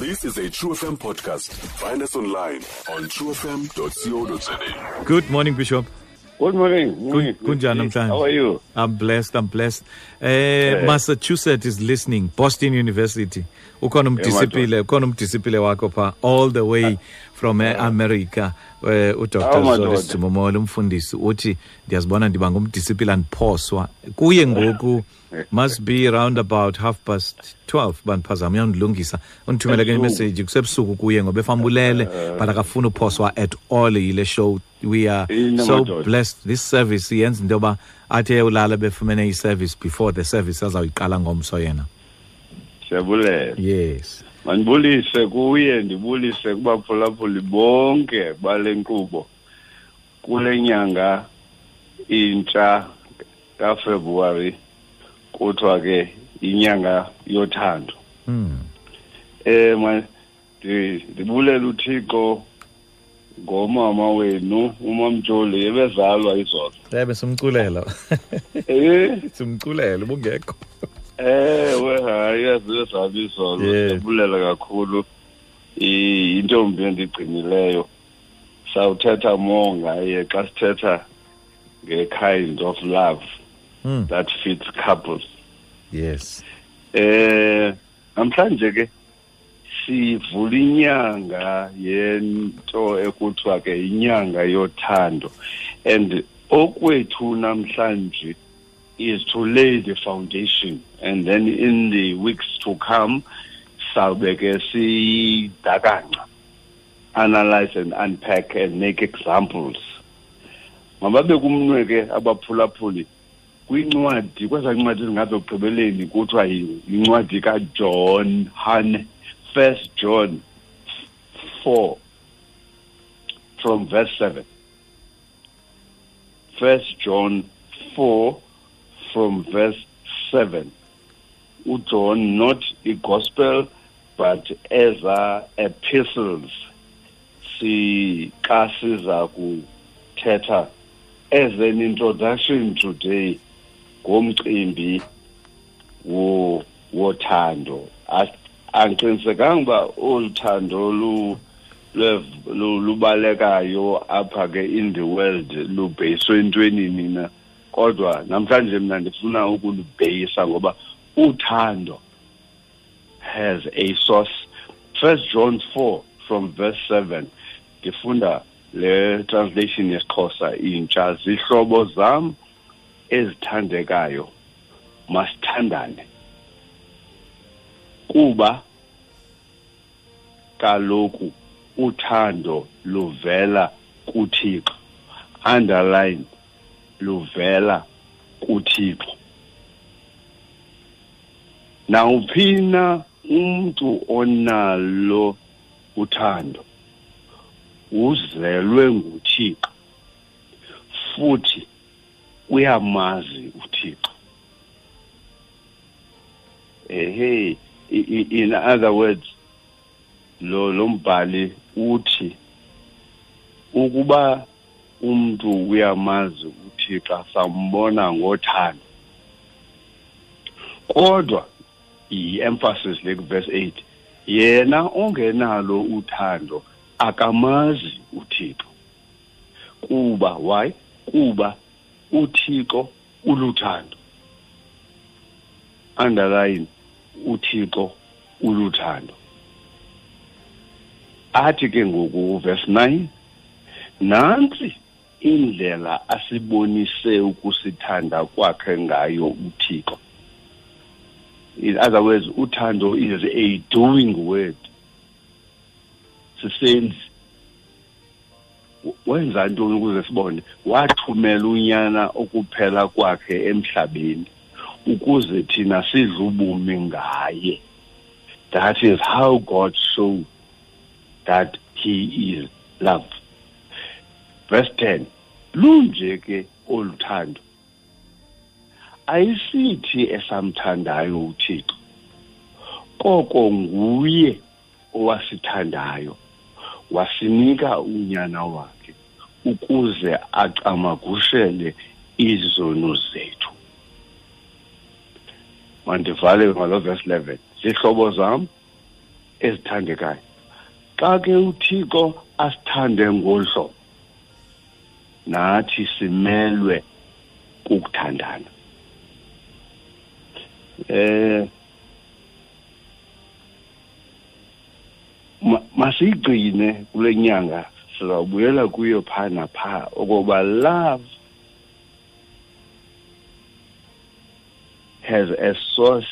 This is a True FM podcast. Find us online on truefm.co.za. Good morning, Bishop. Good morning. Kun- kunjani namhlanje? How are you? I'm blessed. I'm blessed. Uh, Massachusetts is listening. Boston University. Ukhona umdisipile, ukhona umdisipile wakho pha all the way from uh, America. Uh, uDr. Madoda. Zolis Jimomola umfundisi uthi ndiyazibona ndiba ngumdisipile andiphoswa. Kuye ngoku must be around about half past 12 bandiphazama uyandilungisa undithumele ke imessage kusebusuku kuye ngoba efambulele but akafuni uphoswa at all yile show we are so blessed this service yenza into yoba athi eyolala befumene i-service before the service azawuyiqala ngomso yena Siyabulela. yes Mandibulise kuye ndibulise kubaphulaphuli bonke bale nkqubo kule nyanga intsha kaFebruary kuthiwa ke inyanga yothando. mm. Eh ma ndi- ndibulela uThixo ngomama wenu umamjoli ebezalwa izolo. ebe simculela Eh simculela ubungekho ewe hayi yazizazaba izolo Yeah. siyabulela kakhulu. Intombi endigcinileyo sawuthetha more ngaye xa sithetha nge-kind of love mm. that fits couples. Yes. Eh namhlanje ke sivula inyanga yento ekuthiwa ke inyanga yothando. And okwethu namhlanje is to lay the foundation and then in the weeks to come sawube ke sidakanca analyze and unpack and make examples. Mababe kumnwe ke abaphulaphuli kwincwadi kwezaa ncwadi ezingazo ekugqibeleni kuthiwa yi- yincwadi kajohn hane first john 4 from verse 7 first john 4 from verse 7 ujohn not a gospel but as a epistles. Si xa siza kuthetha. As an introduction today ngomcimbi wo wothando. Andiqinisekanga uba olu lu- lubalekayo apha ke in the world lubheyiswe entwenini na kodwa namhlanje mna ndifuna ukulubheyisa ngoba uthando has a source. First john 4 from verse 7 ndifunda le translation yesixhosa intsha zihlobo zam ezithandekayo masithandane. Kuba kaloku uthando luvela kuthixo. Underline luvela kuthixo. Nawuphi na umntu onalo uthando uzelwe nguthixo futhi uyamazi uthixo. Ehe in other words lo lo mbhali uthi ukuba umuntu uyamazi uthixo sambona ngothando. Kodwa i-emphasis le verse 8 yena ongenalo uthando akamazi uthixo. Kuba why? Kuba uthixo uluthando underline uthixo uluthando athi ke ngoku verse 9 nantsi indlela asibonise ukusithanda kwakhe ngayo uthixo. In other words uthando is a doing word. Sisenzi wenza ntoni ukuze sibone? Wathumela unyana okuphela kwakhe emhlabeni ukuze thina sidle ubomi ngaye. That is how god showed that he is love verse 10 lunje ke oluthando. Ayisithi esamthandayo uthixo koko nguye owasithandayo wasinika unyana wakhe ukuze acamagushele izono zethu. Mandivale ngalo verse 11 zihlobo zam ezithandekayo xa ke uthixo asithande ngolu hlobo nathi simelwe kukuthandana. Eh masiyigcine kule nyanga sizawubuyela kuyo phaa naphaa okoba love has a source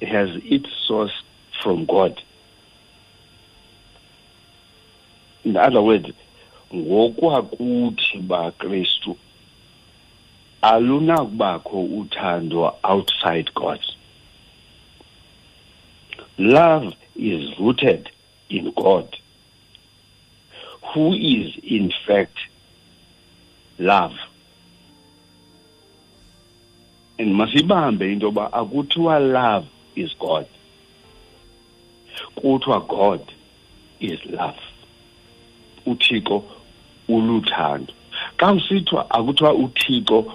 has its source from god. In other words ngokwakuthi bakristu alunakubakho uthando outside god. Love is rooted in god. Who is in fact love? And masibambe into yoba akuthiwa love is god. Kuthiwa god is love uthixo uluthando. Xa usithiwa akuthiwa uthixo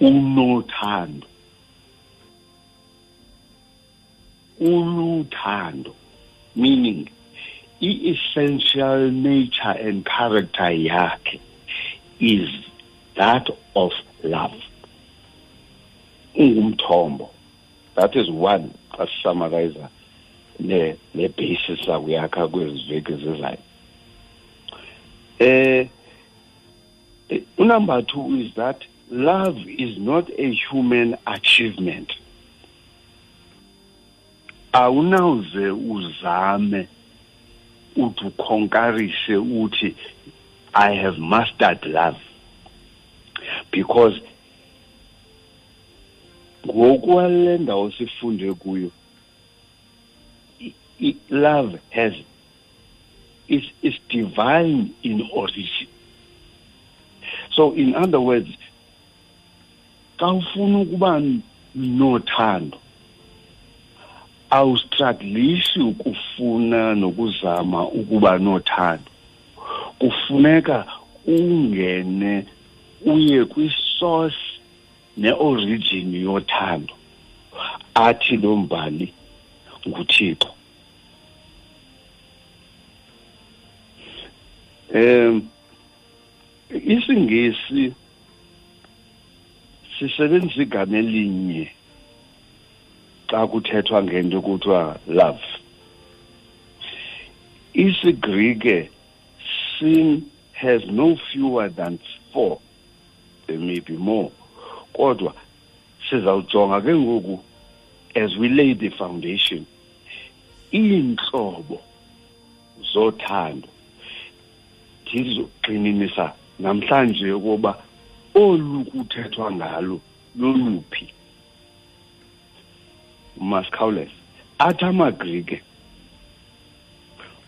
unothando. Uluthando meaning i-essential nature and character yakhe is that of love. Ungumthombo. That is one xa sisamariza ne-basis sakuyakha kwezi veki zizayo uh, number two is that love is not a human achievement. Awunawuze uzame uthi ukhonkarise uthi i have mastered love. Because ngokwale ndawo sifunde kuyo love has is, is divine in origin. So in other words, xa ufuna ukuba nothando. Awustraglishi ukufuna nokuzama ukuba nothando. Kufuneka ungene uye kwisource neorigin yothando. Athi lo mbali nguthixo. Um isingesi sisebenzisa igama elinye xa kuthethwa ngento kuthiwa love. Isigrike sin has no fewer than four. There may be more. Kodwa sizawujonga ke ngoku as we lay the foundation iintlobo zothando ndizogxininisa namhlanje ukuba olu kuthethwa ngalo loluphi. Masikhawuleze athi amagrike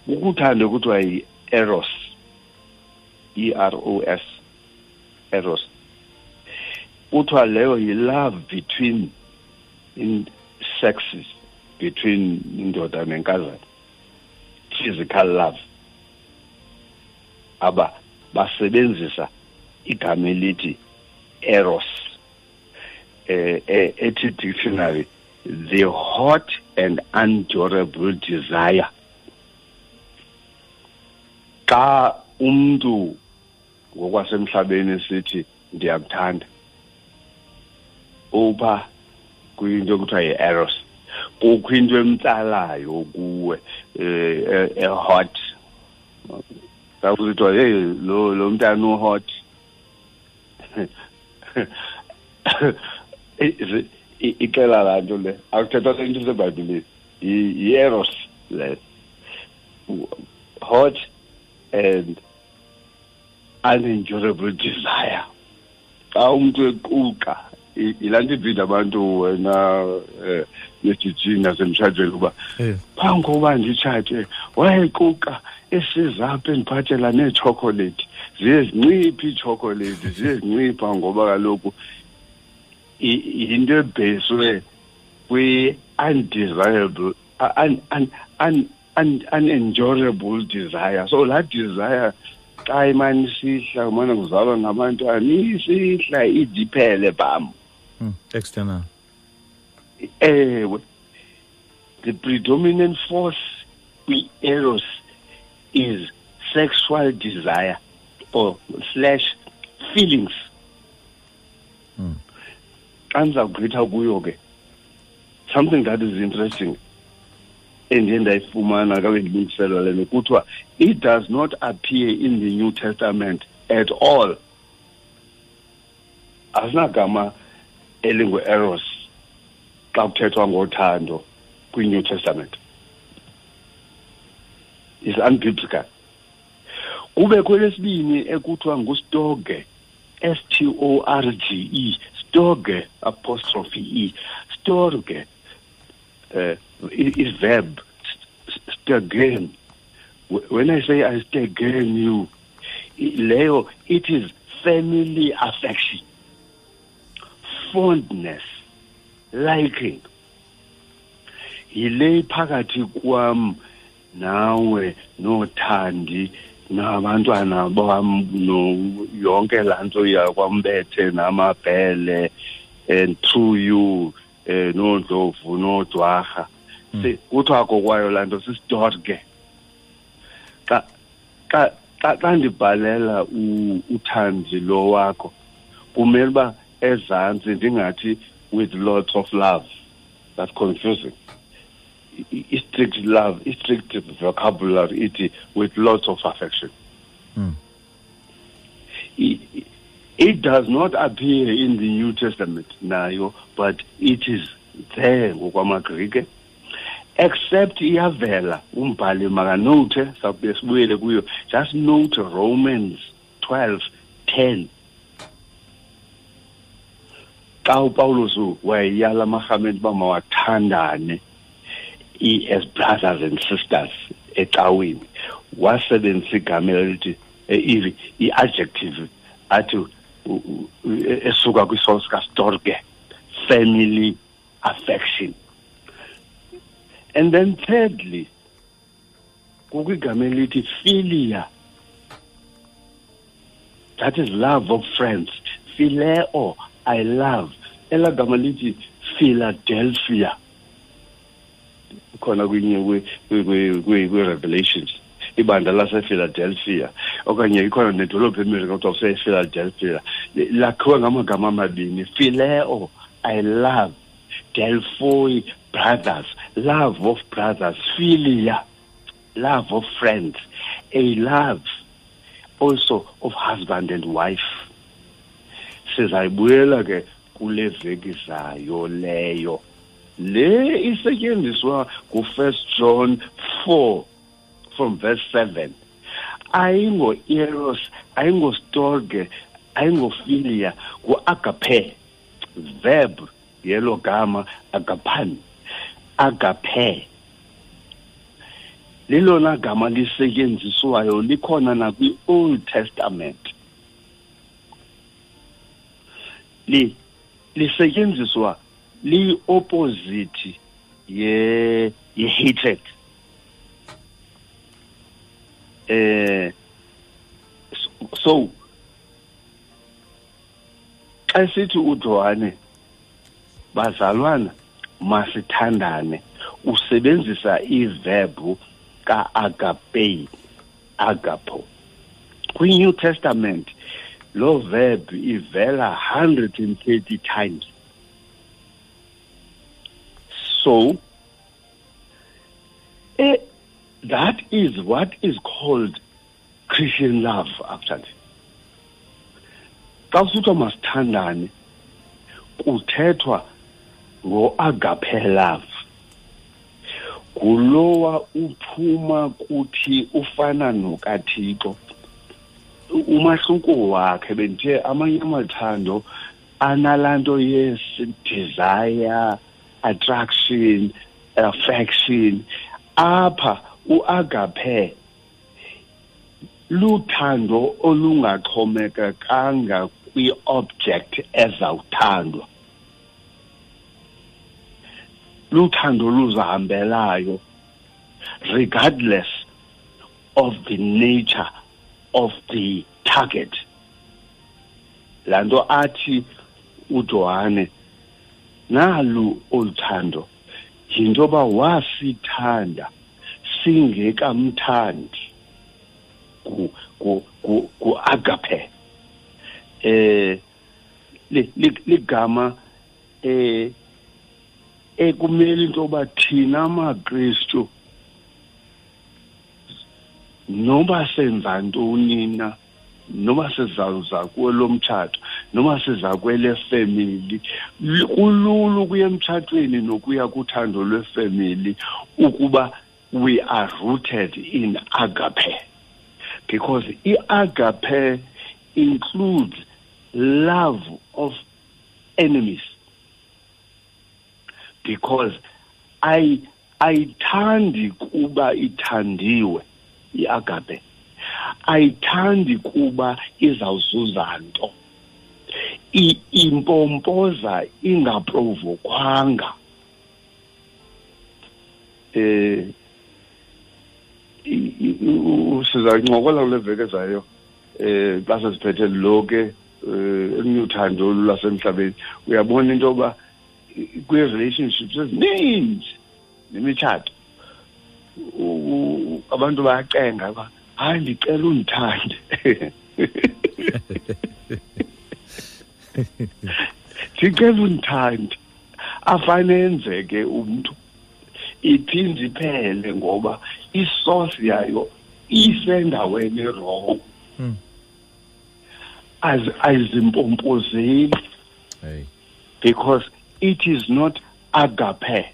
ukuthanda kuthiwa yi-eros e-r o s eros kuthiwa leyo yi-love between in sexes between indoda nenkazana physical love. Aba basebenzisa igama elithi eros. Eh, eh ethi dictionary the hot and endurable desire. Xa umuntu ngokwasemhlabeni sithi ndiyakuthanda upha kuyinto ekuthiwa yi-eros. Kukho into emtsalayo kuwe um ehot sakuthiwa hey lo lo mntana uhot. Ixela laa nto le akuthethwa into sebhayibhileni yi-eros le. Hot and unendurable desire. Xa umntu equka yilaa nto ibhida abantu wena um nejijini nasemtshatweni uba phaa ngoba nditshate wayequqa esizapha endiphathela neetshokolethi ziye zinciphe iitshokolethi ziye zincipha ngoba kaloku yinto ebheswe kwi-undesirable unenjoyable desire. So laa desire xa imane isihla umane kuzalwa ngabantwana isihla idiphele bam hmm, external. Ewe the predominant force kwi-eros is sexual desire or slash feelings. Xa ndizawugqitha kuyo ke something that is interesting endiye ndayifumana kabe ndilungiselwa le nto kuthiwa it does not appear in the new testament at all. Asinagama elingu-eros xa kuthethwa ngothando kwi-new testament is unbiblical. Kube kwelesibini ekuthiwa ngustorge s t o r g e storge apostrophe e storge uh, is verb stegen. When i say i stegen you leyo it is family affection fondness liking. Yile phakathi kwam nawe nothandi nabantwana bam no yonke laa nto yakwambethe namabhele and through you eh nondlovu nodwarha kuthiwa kokwayo laa nto sisidorke xa xa xa xa ndibhalela uthandi lo wakho kumele uba ezantsi ndingathi with lots of love. That's confusing. I-strict love i-strict vocabulary ithi with lots of affection. Mm. it, it does not appear in the new testament nayo but it is there ngokwamagrike except iyavela umbhali makanote sawube sibuyele kuyo just note romans 12 10 xa upawulos wayeyala amarhamente uba mawathandane as brothers and sisters ecaweni wasebenzisa igama elithi i- i-adjective athi esuka kwisource kastorge family affection. And then thirdly kukho igama elithi filia. That is love of friends. Phileo i love. Elaa gama lithi philadelphia khona kwinye kwe- kwe- kwe- kwe- kwe-revelations ibandla lasephiladelphia okanye ikhona nedolophu emelika kuthiwa kusephiladelphia. Lakhiwe ngamagama amabini phileo i love. Delphoi brothers. Love of brothers. Philia love of friends. A love also of husband and wife. Sizayibuyela ke kule veki zayo leyo le isetyenziswa ngufirst john 4 from verse 7 ayingo-eros ayingostorge ayingophilia ngu-agape verb yelo gama agapan agape. Lilona gama lisetyenziswayo likhona nakwi-old testament. Li lisetyenziswa liyi-opposite ye ye-hatred eh so xa sithi uJohane bazalwana masithandane usebenzisa iverb ka-agape agapo. Kwi-new testament lo verb ivela 130 times. So eh, that is what is called christian love actually xa kusithiwa masithandane kuthethwa ngo-agape love. Ngulowa uphuma kuthi ufana nokathixo. Umahluko wakhe bendithe amanye amathando analaa nto yes desire. Attraction affection apha uagape luthando olungaxhomekekanga kwi-object ezawuthandwa. Luthando luzahambelayo regardless of the nature of the target. Laa nto athi ujohane nalu oluthando yinto yoba wasithanda singekamthandi ku ku ku, ku agape. Eh ligama eh ekumele into yoba thina amaKristu noba senza ntoni na noma sizawuza kwelo mtshato noma siza kwele family. Kulula ukuya emtshatweni nokuya kuthando lwefamily ukuba we are rooted in agape. Because i-agape includes love of enemies. Because ayithandi kuba ithandiwe iagape ayithandi kuba izawuzuza nto impompoza ingaprovokwanga eh sizancokola kule veki ezayo eh xa sesiphethe lo ke eh, elinye uthando lwasemhlabeni. Uyabona into yoba kwi-relationships ezininzi nemitshato abantu bayacenga uba hayi ndicela undithande. ndicela undithande afane enzeke umntu. Iphinde iphele ngoba isource yayo isendaweni wrong. Hmm. azimpompozeli because it is not agape.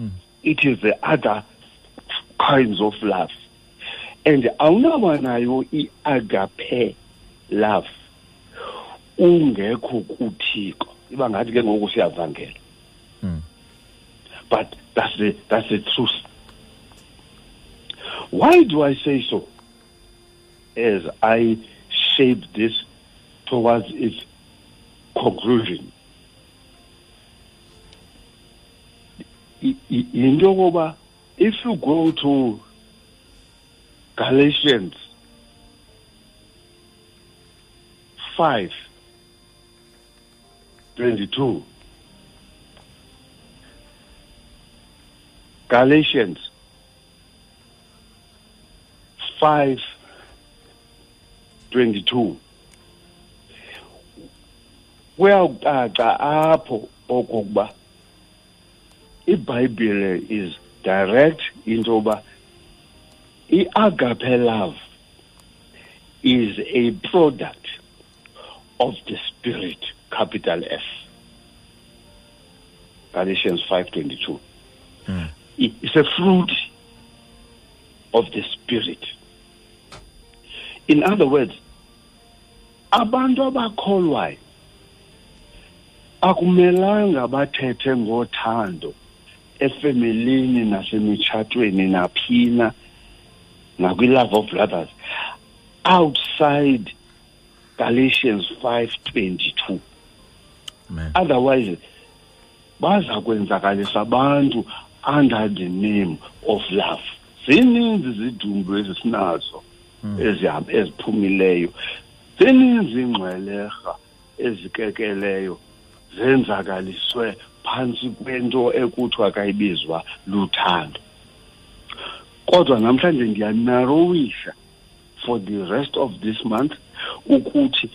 Mm. it is the other kinds of love. And awunaba nayo i-agape love. Ungekho kuthixo. Iba ngathi ke ngoku siyavangela. Mm. but that's the, that's the truth. Why do i say so? As i shape this towards its conclusion. Into yokoba if you go to galatians 5 22 galatians 5 22 kuyawucaca apho okokuba ibhayibhile is direct into yoba i-agape love is a product of the spirit capital s galatians 5.22 mm. it's a fruit of the spirit. In other words abantu abakholwayo akumelanga bathethe ngothando efemelini nasemitshatweni naphina nakwi-love of brothers outside galatians 5.22 otherwise baza kwenzakalisa abantu under the name of love. Zininzi izidumbu ezisinazo hmm. eziphumileyo. Zininzi ingxwelerha ezikekeleyo zenzakaliswe phantsi kwento ekuthiwa kayibizwa luthando. Kodwa namhlanje ndiyanarowisha for the rest of this month ukuthi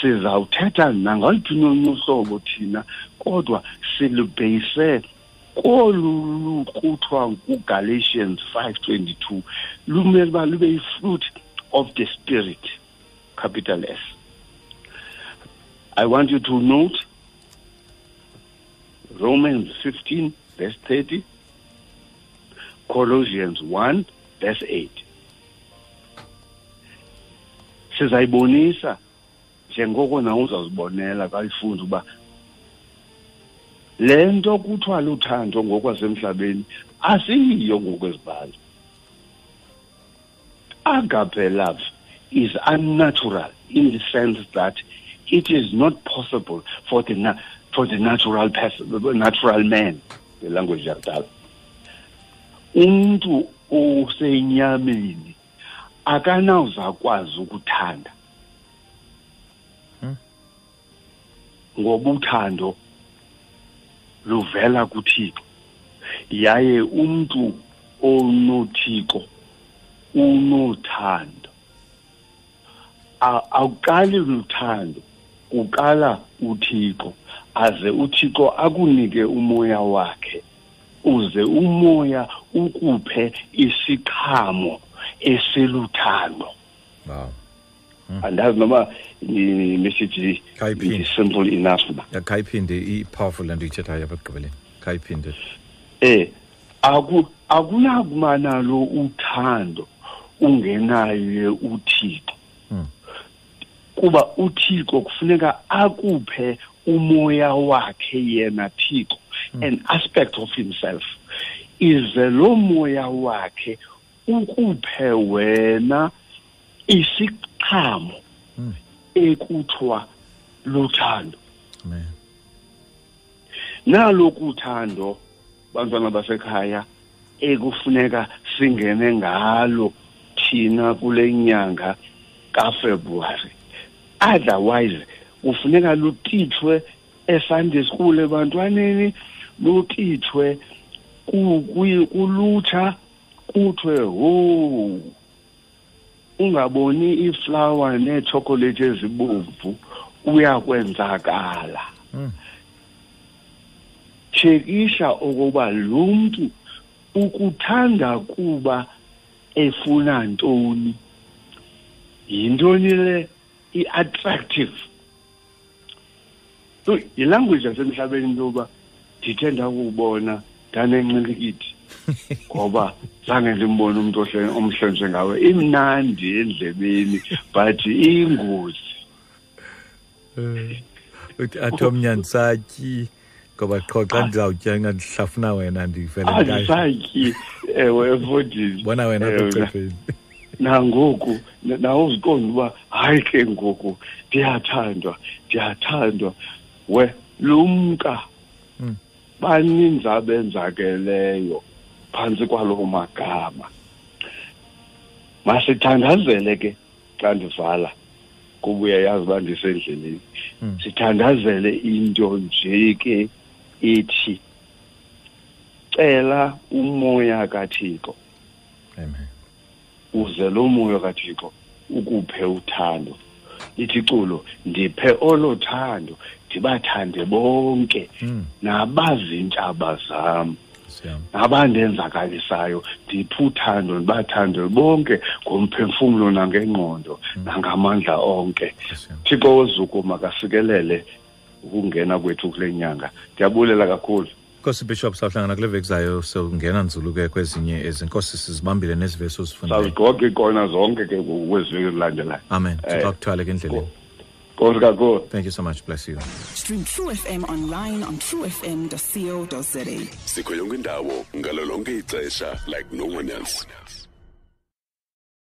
sizawuthetha nangaliphi nolunye uhlobo thina kodwa silubheyise kolu kuthiwa kugalatians 522 lumele uba lube yi-fruit of the spirit capital s i want you to note Romans 15, verse 30, Colossians 1, verse 8. Sizayibonisa njengoko nawe uzawuzibonela xa ifunda uba le nto kuthiwa luthando ngokwasemhlabeni asiyiyo ngokwezibhalo agape love is unnatural in the sense that it is not possible for the for the natural person, natural man, the language yakudala. umntu osenyameni akanawuzakwazi ukuthanda. Ngoba uthando luvela kuThixo. Yaye umuntu onothixo unothando. Awuqali luthando uqala uthixo aze uthixo akunike umoya wakhe uze umoya ukuphe isiqhamo esiluthando wow. Andazi noma imessage simple enough yakhayiphinde i-powerful lento uyithethayo apha ekugqibeleni khayiphinde eh aku akunakumanalo uthando ungenaye uthixo. Hmm. kuba uthixo kufuneka akuphe umoya wakhe yena thixo an aspect of himself. Ize lo moya wakhe ukuphe wena Hmm. ekuthiwa luthando. Amen. Naloku uthando bantwana basekhaya ekufuneka singene ngalo thina kule nyanga kaFebruary otherwise kufuneka lutithwe eSunday school ebantwaneni lutithwe ku- ku- kulutsha kuthiwe ho ungaboni iflower neechocolate ezibomvu uyakwenzakala. Mm. tshekisha ukuba lo mntu ukuthanda kuba efuna ntoni. Yintoni le i-attractive? Uy, yilanguage yasemhlabeni into yoba ndithe ndakubona ndanencilikithi ngoba zange ndimbone umntu omhle njengawe imnandi endlebeni but iyingozi uthi athomnya ndisatyi ngoba qho xa ndizawutya ndihlafuna wena ndivele andisatyi ewe efodini. Bona wena kucepheni nangoku nawuziqonda uba hayi ke ngoku ndiyathandwa ndiyathandwa. We lumka. Mm. baninzi abenzakeleyo phantsi kwaloo magama. Masithandazele ke xa ndivala kuba uyayazi uba ndisendleleni. Mm. sithandazele into nje ke ethi cela umoya kathixo. Amen. Uze lo moya kathixo ukuphe uthando. Lithi culo ndiphe olo thando ndibathande bonke Mm. nabazintshaba zam. Siyam nabandenzakalisayo ndiphe uthando ndibathande bonke ngomphefumlo nangengqondo nangamandla onke. Thixo wozuku makasikelele ukungena kwethu kule nyanga. Ndiyabulela kakhulu. Nkosi bishop sawuhlangana kule veki zayo sowungena nzulu ke kwezinye ezinkosi sizibambile neziveso zifundileyo sazigqoka ikona zonke ke kwezi veki zilandelayo amen. Eh, thixo ke endleleni thank you so much. Bless you. Stream True FM online on truefm.co.za. sikho yonke indawo ixesha like no one else